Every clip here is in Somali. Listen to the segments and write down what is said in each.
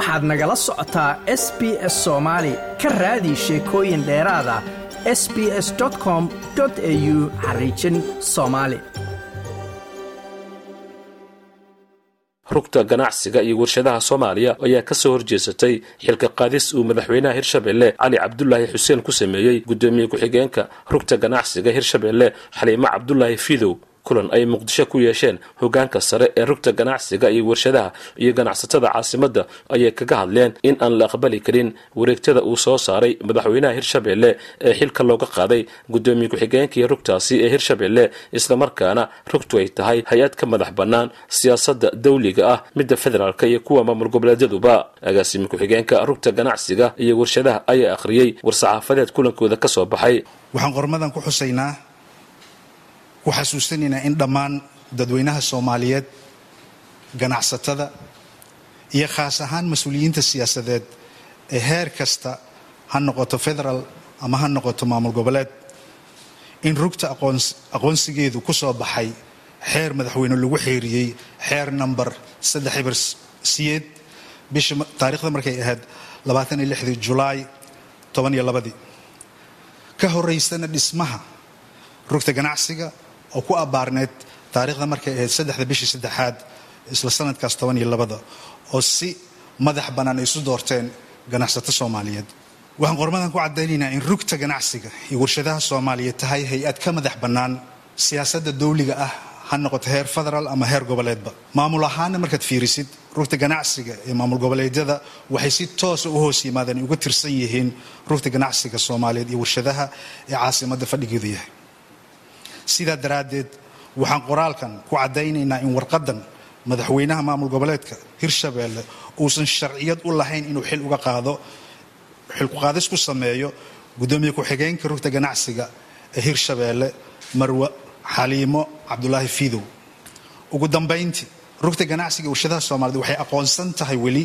waxaad nagala socotaa s b s soomaali ka raadi sheekooyin dheeraada s b s com au xariijin soomaali rugta ganacsiga iyo warshadaha soomaaliya ayaa ka soo horjeesatay xilka qaadis uu madaxweynaha hirshabelle cali cabdulaahi xuseen ku sameeyey guddoomiye ku-xigeenka rugta ganacsiga hirshabelle xaliimo cabdulaahi fidow kulan ay muqdisho ku yeesheen hogaanka sare ee rugta ganacsiga iyo warshadaha iyo ganacsatada caasimadda ayay kaga hadleen in aan la aqbali karin wareegtada uu soo saaray madaxweynaha hirshabelle ee xilka looga qaaday guddoomiye ku-xigeenkii rugtaasi ee hirshabelle islamarkaana rugtu ay tahay hay'ad ka madax bannaan siyaasadda dawliga ah midda federaalk iyo kuwa maamul goboleedyaduba. Agaasimi ku-xigeenka rugta ganacsiga iyo warshadaha ayaa akhriyey war-saxaafadeed kulankooda ka soo baxay. Waxaan qormadan ku xusaynaa ku xasuusanaynaa in dhammaan dadweynaha soomaaliyeed ganacsatada iyo khaas ahaan mas'uuliyiinta siyaasadeed ee heer kasta ha noqoto federal ama ha noqoto maamul goboleed in rugta aqoonsigeedu ku soo baxay xeer madaxweyne lagu xeeriyey xeer number saddex ibir siyeed bisha taarikhda markay ahayd labaatan iyo lixdii julaay toban iyo labadii. Ka horeysana dhismaha rugta ganacsiga oo ku abbaarneyd taariikhda markay ahayd saddexda bishii saddexaad isla sanadkaas toban iyo labada oo si madax bannaan ay isu doorteen ganacsato soomaaliyeed. Waxaan qormadan ku caddaynaynaa in rugta ganacsiga iyo warshadaha soomaaliya tahay hay'ad ka madax bannaan siyaasadda dawliga ah ha noqoto heer federaal ama heer goboleedba. Maamul ahaana markaad fiirisid rugta ganacsiga ee maamul goboleedyada waxay si toosa u hoos yimaadeen uga tirsan yihiin rugta ganacsiga soomaaliyeed iyo warshadaha ee caasimadda fadhigeedu yahay sidaa daraaddeed waxaan qoraalkan ku caddaynaynaa in warqadan madaxweynaha maamul goboleedka hirshabeelle uusan sharciyad u lahayn inuu xil uga qaado xilkuqaadis ku sameeyo guddoomiye ku-xigeenka rugta ganacsiga ee hirshabeelle marwe xaliimo cabdulaahi fidow ugu dambayntii rugta ganacsiga warshadaha soomaaliyed waxay aqoonsan tahay weli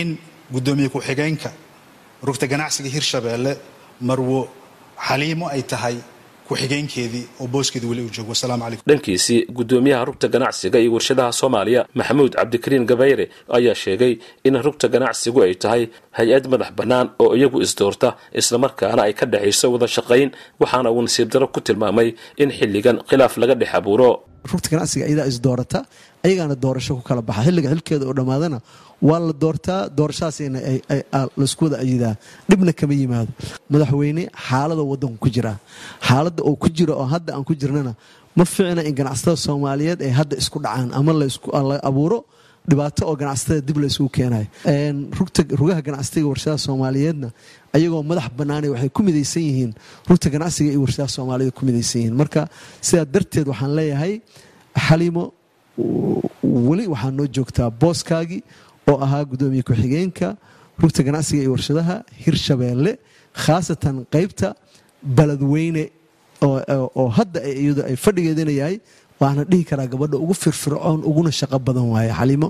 in guddoomiye ku-xigeenka rugta ganacsiga hirshabeelle marwo xaliimo ay tahay ku-xigeenkeedii oo booskeedii weli uu joogo. Wasalaamu calaykum. Dhankiisii guddoomiyaha rugta ganacsiga iyo warshadaha soomaaliya maxamuud cabdikariin gabayre ayaa sheegay in rugta ganacsigu ay tahay hay'ad madax bannaan oo iyagu isdoorta islamarkaana ay ka dhexayso wada shaqayn waxaana uu nasiib daro ku tilmaamay in xilligan khilaaf laga dhex abuuro rugta ganacsiga iyadaa isdoorata ayagaana doorasho ku kala baxa. Xilliga xilkeeda oo dhammaadana waa la doortaa doorashadaasna laysku wada ayidaa dhibna kama yimaado. Madaxweyne xaalada wadanku ku jiraa xaaladda oo ku jiro oo hadda aan ku jirnana ma fiicna in ganacsatada soomaaliyeed ay hadda isku dhacaan ama la abuuro dhibaato oo ganacsatada dib la isugu keenayo rugaha ganacsiga warshadaha soomaaliyeedna ayagoo madax bannaanay waxay ku midaysan yihiin. Rugta ganacsiga iyo warshadaha soomaaliyeed ku midaysan yihiin. Marka sidaa darteed waxaan leeyahay xaliimo weli waxaa noo joogtaa booskaagii oo ahaa guddoomiye ku-xigeenka rugta ganacsiga iyo warshadaha hirshabeelle khaasatan qaybta baladweyne oo hadda iyadu ay fadhigeedana yahay waana dhihi karaa gabadha ugu firfircoon uguna shaqo badan waaye. Xaliimo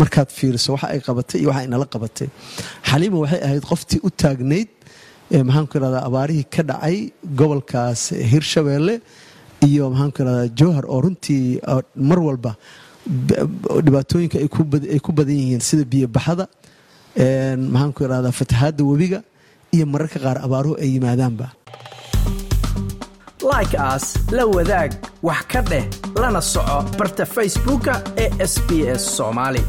markaad fiiriso waxa ay qabatay iyo waxa inala qabatay. Xaliimo waxay ahayd qoftii u taagnayd maxaanku irahdaa abaarihii ka dhacay gobolkaas hirshabeelle iyo maxaanku irahdaa jowhar oo runtii mar walba dhibaatooyinka ay ku badan yihiin sida biyobaxada maxaanku irahdaa fatahaadda webiga iyo mararka qaar abaaruhu ay yimaadaanba like aas la wadaag wax ka dheh lana soco barta facebooka ee s soomaali